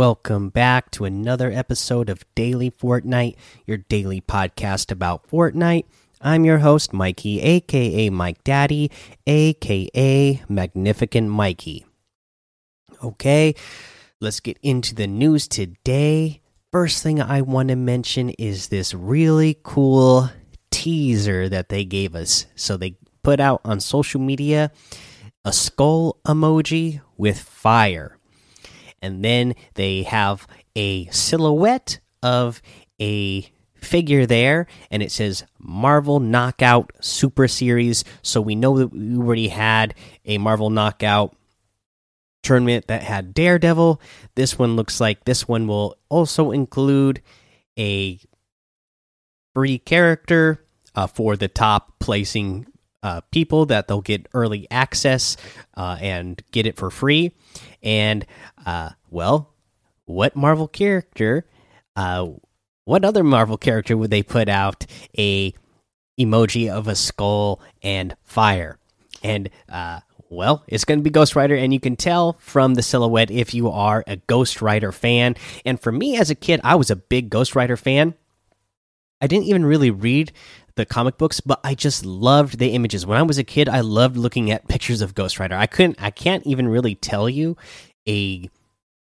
Welcome back to another episode of Daily Fortnite, your daily podcast about Fortnite. I'm your host, Mikey, aka Mike Daddy, aka Magnificent Mikey. Okay, let's get into the news today. First thing I want to mention is this really cool teaser that they gave us. So they put out on social media a skull emoji with fire and then they have a silhouette of a figure there and it says Marvel Knockout Super Series. So we know that we already had a Marvel Knockout tournament that had Daredevil. This one looks like this one will also include a free character uh, for the top placing uh, people that they'll get early access uh, and get it for free. And uh, well, what Marvel character? Uh, what other Marvel character would they put out a emoji of a skull and fire? And uh, well, it's going to be Ghost Rider, and you can tell from the silhouette if you are a Ghost Rider fan. And for me as a kid, I was a big Ghost Rider fan. I didn't even really read the comic books, but I just loved the images. When I was a kid, I loved looking at pictures of Ghost Rider. I couldn't, I can't even really tell you a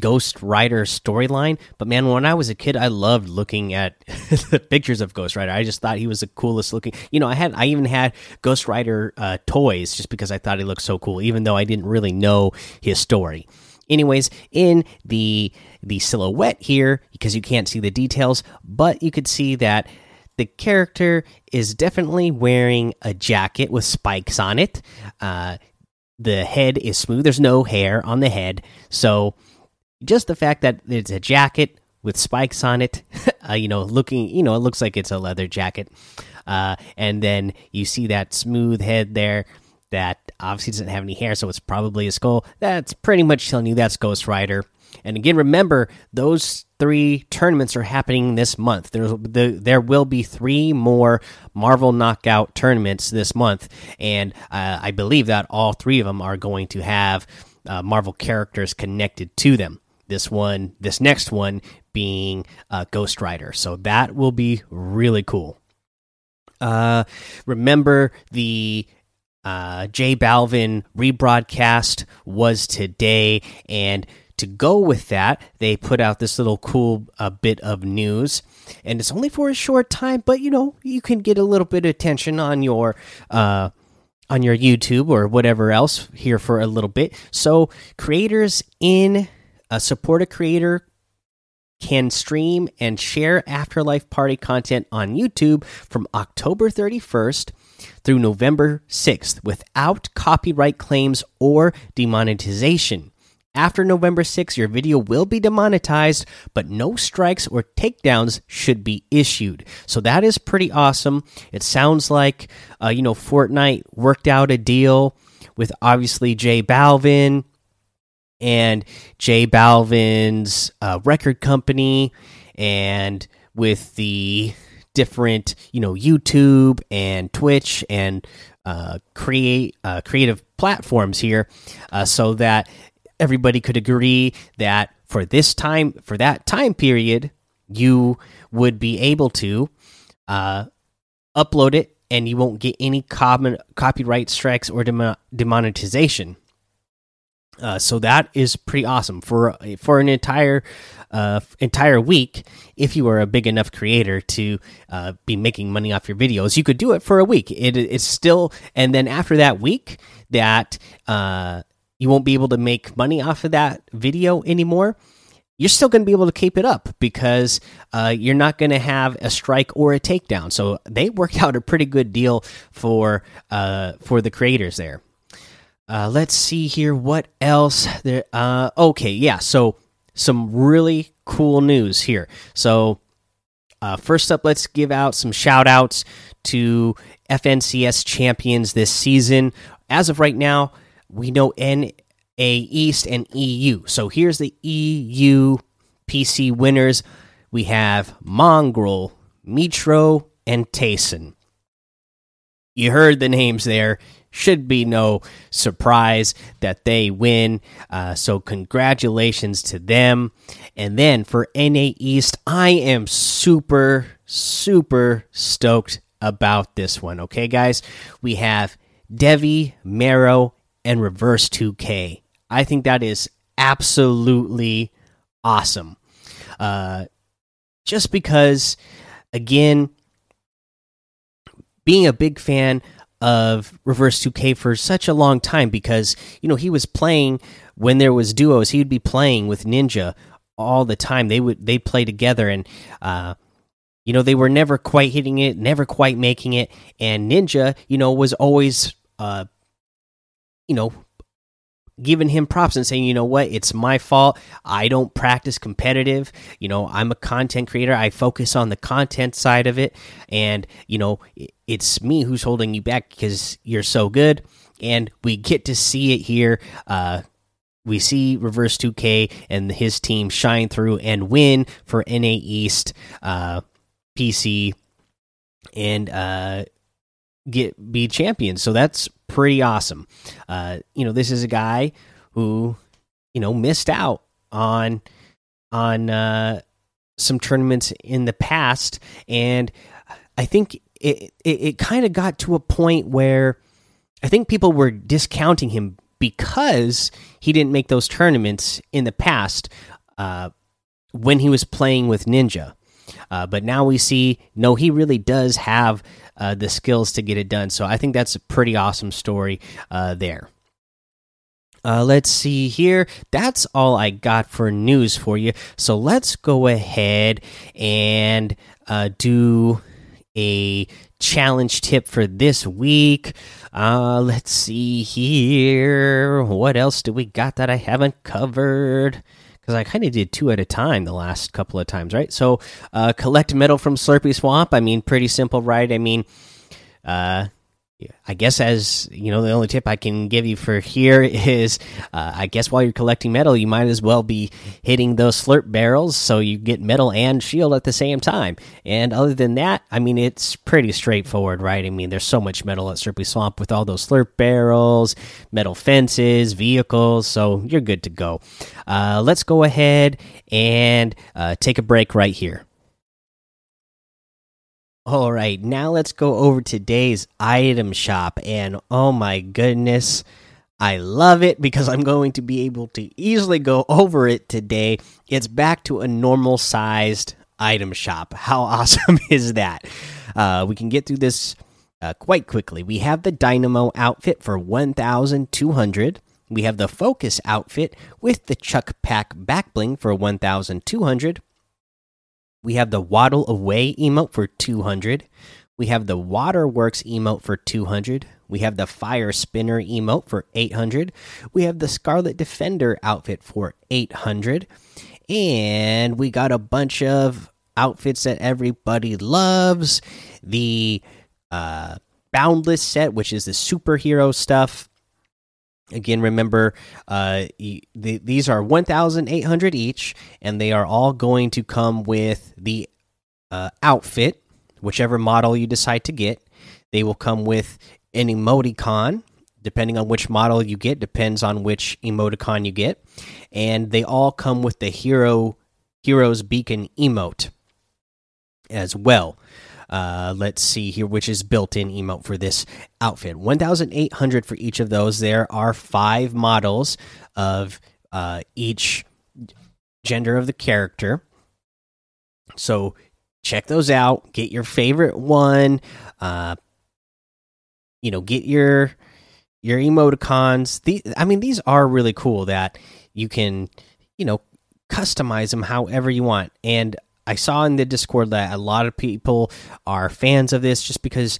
Ghost Rider storyline, but man, when I was a kid, I loved looking at the pictures of Ghost Rider. I just thought he was the coolest looking. You know, I had, I even had Ghost Rider uh, toys just because I thought he looked so cool, even though I didn't really know his story. Anyways, in the the silhouette here, because you can't see the details, but you could see that the character is definitely wearing a jacket with spikes on it. Uh, the head is smooth. There's no hair on the head. So just the fact that it's a jacket with spikes on it, uh, you know, looking, you know, it looks like it's a leather jacket. Uh, and then you see that smooth head there that obviously doesn't have any hair, so it's probably a skull. That's pretty much telling you that's Ghost Rider. And again, remember those three tournaments are happening this month. There's the, there will be three more Marvel Knockout tournaments this month, and uh, I believe that all three of them are going to have uh, Marvel characters connected to them. This one, this next one being uh, Ghost Rider. So that will be really cool. Uh, remember the uh, J Balvin rebroadcast was today, and to go with that, they put out this little cool uh, bit of news, and it's only for a short time, but you know you can get a little bit of attention on your uh, on your YouTube or whatever else here for a little bit. So creators in uh, support a creator can stream and share Afterlife Party content on YouTube from October 31st through November 6th without copyright claims or demonetization. After November 6th, your video will be demonetized, but no strikes or takedowns should be issued. So that is pretty awesome. It sounds like, uh, you know, Fortnite worked out a deal with obviously J Balvin and J Balvin's uh, record company and with the different, you know, YouTube and Twitch and uh, create uh, creative platforms here, uh, so that everybody could agree that for this time for that time period you would be able to uh, upload it and you won't get any common copyright strikes or dem demonetization uh, so that is pretty awesome for for an entire uh, entire week. If you are a big enough creator to uh, be making money off your videos, you could do it for a week. It, it's still, and then after that week, that uh, you won't be able to make money off of that video anymore. You're still going to be able to keep it up because uh, you're not going to have a strike or a takedown. So they worked out a pretty good deal for uh, for the creators there. Uh, let's see here. What else? There. Uh, okay, yeah. So some really cool news here. So uh, first up, let's give out some shout outs to FNCS champions this season. As of right now, we know NA East and EU. So here's the EU PC winners. We have Mongraal, Mitro, and Tayson. you heard the names there. Should be no surprise that they win. Uh, so, congratulations to them. And then for NA East, I am super, super stoked about this one. Okay, guys? We have Devi, Marrow, and Reverse 2K. I think that is absolutely awesome. Uh, just because, again, being a big fan of Reverse 2K for such a long time because, you know, he was playing when there was duos, he would be playing with Ninja all the time. They would they play together and uh you know, they were never quite hitting it, never quite making it, and Ninja, you know, was always uh you know, giving him props and saying, you know what, it's my fault. I don't practice competitive. You know, I'm a content creator. I focus on the content side of it. And, you know, it's me who's holding you back because you're so good. And we get to see it here. Uh, we see Reverse 2K and his team shine through and win for NA East uh, PC and uh, get be champions. So that's pretty awesome. Uh, you know, this is a guy who, you know, missed out on on uh, some tournaments in the past, and I think it it, it kind of got to a point where I think people were discounting him because he didn't make those tournaments in the past uh, when he was playing with Ninja. Uh, but now we see, no, he really does have uh, the skills to get it done. So I think that's a pretty awesome story uh, there. Uh, let's see here. That's all I got for news for you. So let's go ahead and uh, do a challenge tip for this week. Uh, let's see here. What else do we got that I haven't covered? Because I kind of did two at a time the last couple of times, right? So, uh, collect metal from Slurpy Swamp. I mean, pretty simple, right? I mean, uh, I guess as you know, the only tip I can give you for here is, uh, I guess while you're collecting metal, you might as well be hitting those slurp barrels so you get metal and shield at the same time. And other than that, I mean, it's pretty straightforward, right? I mean, there's so much metal at Slurpy Swamp with all those slurp barrels, metal fences, vehicles, so you're good to go. Uh, let's go ahead and uh, take a break right here. All right, now let's go over today's item shop. And oh my goodness, I love it because I'm going to be able to easily go over it today. It's back to a normal sized item shop. How awesome is that? Uh, we can get through this uh, quite quickly. We have the Dynamo outfit for 1,200. We have the Focus outfit with the Chuck Pack back bling for 1,200. We have the Waddle Away emote for 200. We have the Waterworks emote for 200. We have the Fire Spinner emote for 800. We have the Scarlet Defender outfit for 800. And we got a bunch of outfits that everybody loves. The uh, Boundless set, which is the superhero stuff. Again, remember, uh, the, these are 1,800 each, and they are all going to come with the uh, outfit, whichever model you decide to get. They will come with an emoticon, depending on which model you get, depends on which emoticon you get. And they all come with the hero hero's beacon emote as well. Uh, let's see here, which is built in emote for this outfit. 1,800 for each of those. There are five models of uh, each gender of the character. So check those out. Get your favorite one. Uh, you know, get your your emoticons. The I mean, these are really cool that you can, you know, customize them however you want. And I saw in the Discord that a lot of people are fans of this just because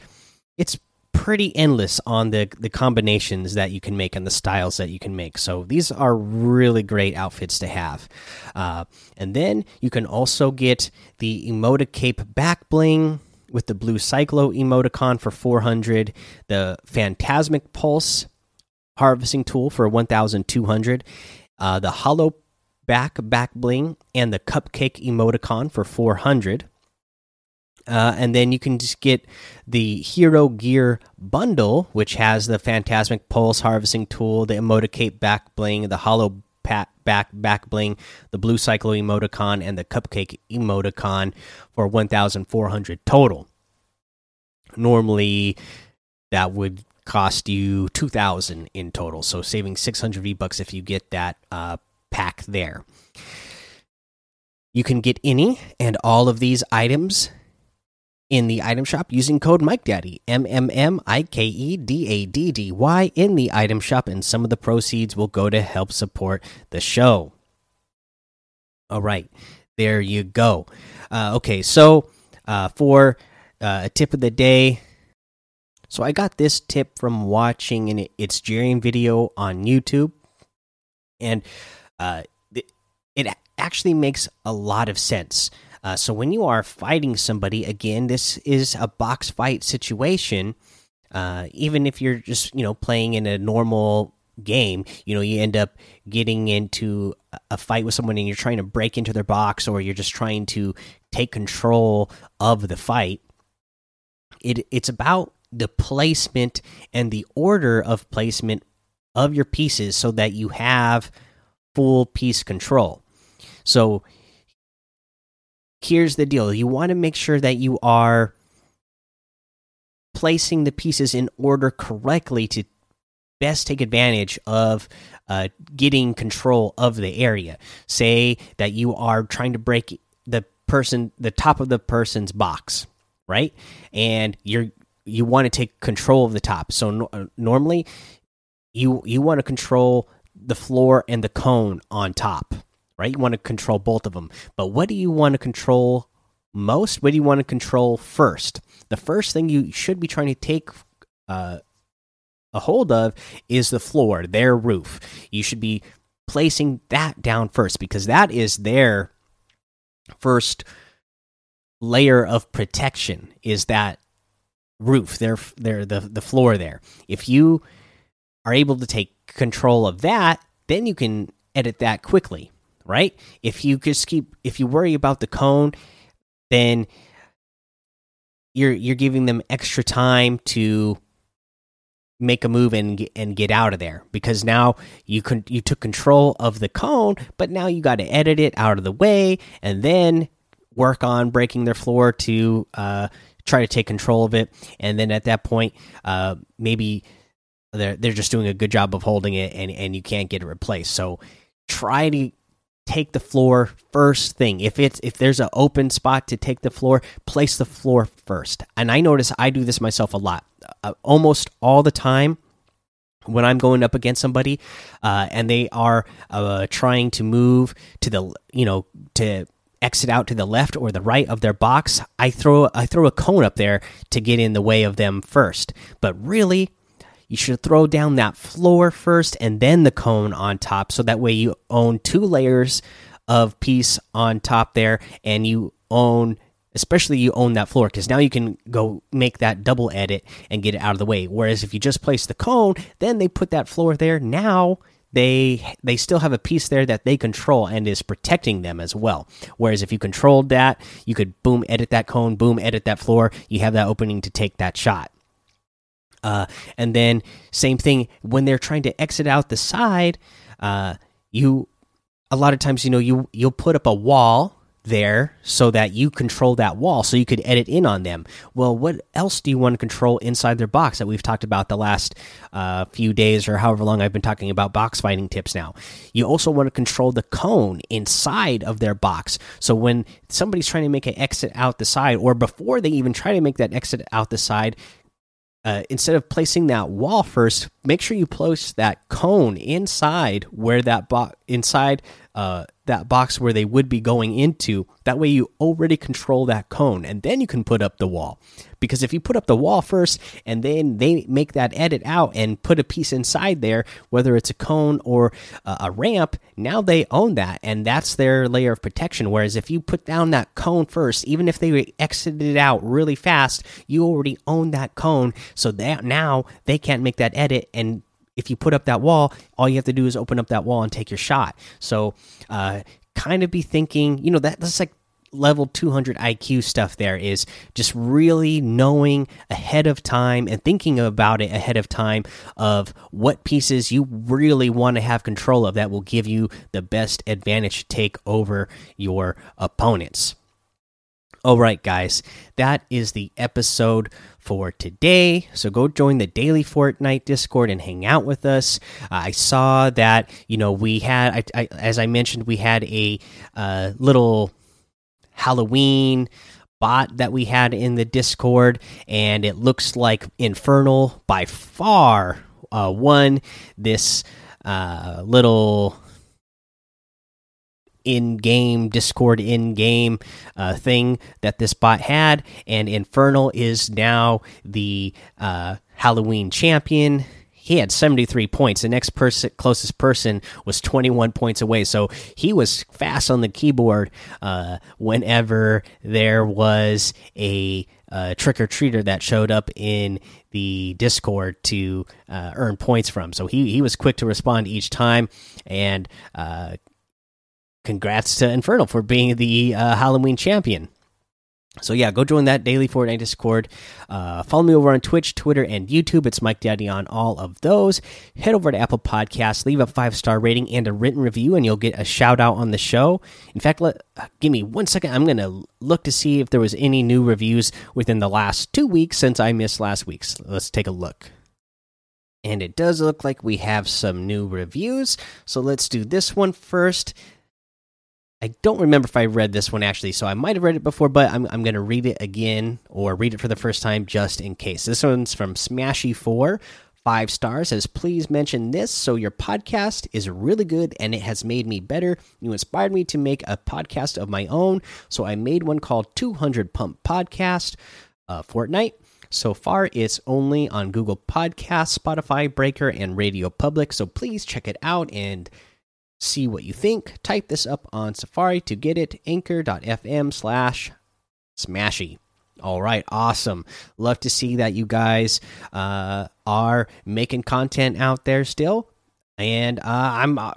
it's pretty endless on the the combinations that you can make and the styles that you can make. So these are really great outfits to have. Uh, and then you can also get the Emoticape back bling with the blue Cyclo emoticon for 400, the Phantasmic Pulse harvesting tool for 1,200, uh, the Hollow back back bling and the cupcake emoticon for 400 Uh, and then you can just get the Hero Gear bundle, which has the Phantasmic Pulse Harvesting Tool, the Emoticape Back Bling, the Hollow Pat Back Back Bling, the Blue Cycle Emoticon, and the Cupcake Emoticon for 1,400 total. Normally, that would cost you 2,000 in total, so saving 600 V bucks if you get that uh, pack there. You can get any and all of these items in the item shop using code MikeDaddy, M M M I K E D A D D Y, in the item shop, and some of the proceeds will go to help support the show. All right, there you go. Uh, okay, so uh, for uh, a tip of the day, so I got this tip from watching an it's Jarian video on YouTube, and uh, it actually makes a lot of sense. Uh, so when you are fighting somebody, again, this is a box fight situation. Uh, even if you're just you know playing in a normal game, you know you end up getting into a fight with someone and you're trying to break into their box, or you're just trying to take control of the fight. It it's about the placement and the order of placement of your pieces so that you have full piece control. So here's the deal you want to make sure that you are placing the pieces in order correctly to best take advantage of uh, getting control of the area. Say that you are trying to break the person, the top of the person's box, right? And you're you want to take control of the top. So no, uh, normally, you you want to control the floor and the cone on top right? You want to control both of them. But what do you want to control most? What do you want to control first? The first thing you should be trying to take uh, a hold of is the floor, their roof. You should be placing that down first because that is their first layer of protection is that roof their their the the floor there if you are able to take control of that then you can edit that quickly right? If you just keep if you worry about the cone, then you're you're giving them extra time to make a move and and get out of there because now you can you took control of the cone, but now you got to edit it out of the way and then work on breaking their floor to uh, try to take control of it. And then at that point, uh, maybe they're they're just doing a good job of holding it and and you can't get it replaced. So try to take the floor first thing. If it's if there's an open spot to take the floor, place the floor first. And I notice I do this myself a lot, uh, almost all the time. When I'm going up against somebody, uh, and they are uh, trying to move to the, you know, to exit out to the left or the right of their box, I throw I throw a cone up there to get in the way of them first. But really, you should throw down that floor first and then the cone on top so that way you own two layers of piece on top there and you own especially you own that floor because now you can go make that double edit and get it out of the way. Whereas if you just place the cone then they put that floor there. Now they they still have a piece there that they control and is protecting them as well. Whereas if you controlled that you could boom edit that cone boom edit that floor. You have that opening to take that shot uh, and then same thing when they're trying to exit out the side, uh, you a lot of times you know you you'll put up a wall there so that you control that wall so you could edit in on them. Well, what else do you want to control inside their box that we've talked about the last uh, few days or however long I've been talking about box fighting tips now? You also want to control the cone inside of their box. So when somebody's trying to make an exit out the side or before they even try to make that exit out the side, uh, instead of placing that wall first, make sure you place that cone inside where that box inside uh, that box where they would be going into. That way, you already control that cone, and then you can put up the wall. Because if you put up the wall first, and then they make that edit out and put a piece inside there, whether it's a cone or a ramp, now they own that, and that's their layer of protection. Whereas if you put down that cone first, even if they exited it out really fast, you already own that cone, so that now they can't make that edit and if you put up that wall, all you have to do is open up that wall and take your shot. So, uh, kind of be thinking, you know, that, that's like level 200 IQ stuff there is just really knowing ahead of time and thinking about it ahead of time of what pieces you really want to have control of that will give you the best advantage to take over your opponents. All right, guys, that is the episode for today. So go join the daily Fortnite Discord and hang out with us. Uh, I saw that you know we had, I, I, as I mentioned, we had a uh, little Halloween bot that we had in the Discord, and it looks like Infernal by far uh, won this uh, little in-game discord in-game uh, thing that this bot had. And infernal is now the uh, halloween champion. He had 73 points. The next person closest person was 21 points away. So he was fast on the keyboard uh, whenever there was a uh, trick or treater that showed up in the Discord to uh, earn points from. So he he was quick to respond each time, and uh, congrats to Infernal for being the uh, Halloween champion. So yeah, go join that daily Fortnite Discord. Uh, follow me over on Twitch, Twitter, and YouTube. It's Mike Daddy on all of those. Head over to Apple Podcasts, leave a five star rating and a written review, and you'll get a shout out on the show. In fact, let uh, give me one second. I'm gonna look to see if there was any new reviews within the last two weeks since I missed last week's. Let's take a look. And it does look like we have some new reviews. So let's do this one first. I don't remember if I read this one actually, so I might have read it before, but I'm, I'm going to read it again or read it for the first time just in case. This one's from Smashy4, five stars. Says, please mention this. So, your podcast is really good and it has made me better. You inspired me to make a podcast of my own. So, I made one called 200 Pump Podcast uh, Fortnite. So far, it's only on Google Podcasts, Spotify, Breaker, and Radio Public. So please check it out and see what you think. Type this up on Safari to get it. Anchor.fm slash smashy. All right, awesome. Love to see that you guys uh, are making content out there still, and uh, I'm. Uh,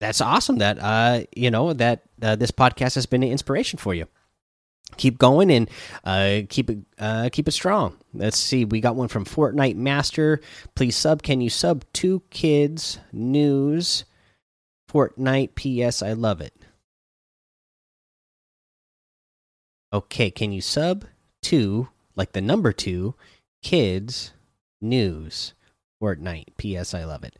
that's awesome. That uh, you know that uh, this podcast has been an inspiration for you. Keep going and uh, keep it uh, keep it strong. Let's see. We got one from Fortnite Master. Please sub. Can you sub two kids news? Fortnite PS. I love it. Okay, can you sub to like the number two kids news Fortnite PS. I love it.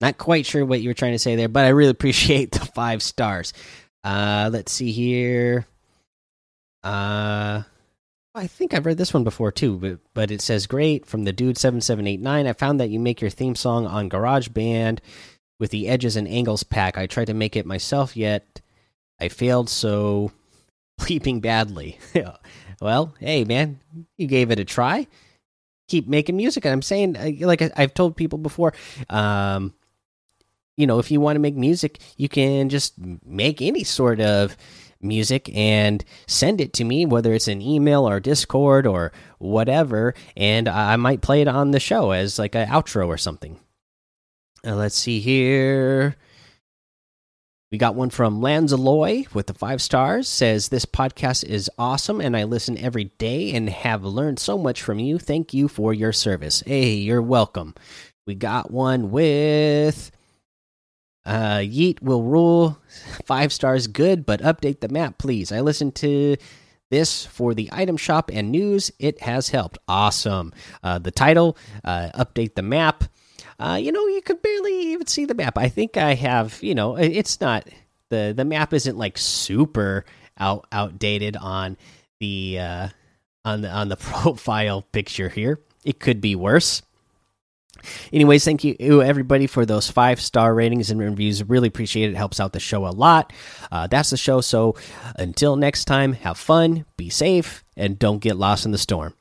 Not quite sure what you were trying to say there, but I really appreciate the five stars. Uh, let's see here. Uh, I think I've read this one before too, but but it says great from the dude seven seven eight nine. I found that you make your theme song on GarageBand with the edges and angles pack. I tried to make it myself, yet I failed so bleeping badly. well, hey man, you gave it a try. Keep making music. And I'm saying, uh, like I've told people before, um, you know, if you want to make music, you can just make any sort of music and send it to me, whether it's an email or Discord or whatever, and I might play it on the show as like an outro or something. Uh, let's see here. We got one from Lanzaloy with the five stars. Says this podcast is awesome and I listen every day and have learned so much from you. Thank you for your service. Hey, you're welcome. We got one with uh Yeet will rule. Five stars good, but update the map, please. I listen to this for the item shop and news. It has helped. Awesome. Uh, the title, uh, update the map uh, you know, you could barely even see the map. I think I have, you know, it's not the the map isn't like super out outdated on the uh, on the on the profile picture here. It could be worse. Anyways, thank you everybody for those five star ratings and reviews. Really appreciate it. it helps out the show a lot. Uh, that's the show. So until next time, have fun, be safe, and don't get lost in the storm.